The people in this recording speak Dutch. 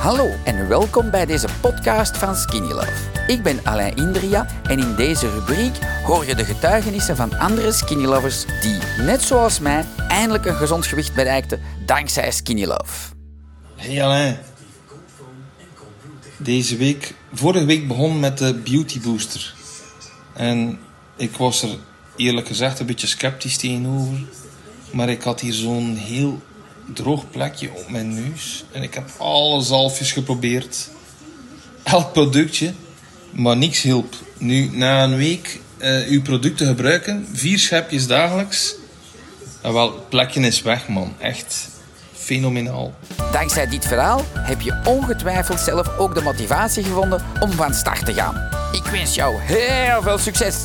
Hallo en welkom bij deze podcast van Skinny Love. Ik ben Alain Indria en in deze rubriek hoor je de getuigenissen van andere Skinny Lovers die, net zoals mij, eindelijk een gezond gewicht bereikten dankzij Skinny Love. Hey Alain. Deze week, vorige week begon met de Beauty Booster. En ik was er eerlijk gezegd een beetje sceptisch tegenover. Maar ik had hier zo'n heel droog plekje op mijn neus. En ik heb alle zalfjes geprobeerd. Elk productje. Maar niks hielp. Nu, na een week eh, uw producten gebruiken, vier schepjes dagelijks. En wel, het plekje is weg, man. Echt fenomenaal. Dankzij dit verhaal heb je ongetwijfeld zelf ook de motivatie gevonden om van start te gaan. Ik wens jou heel veel succes!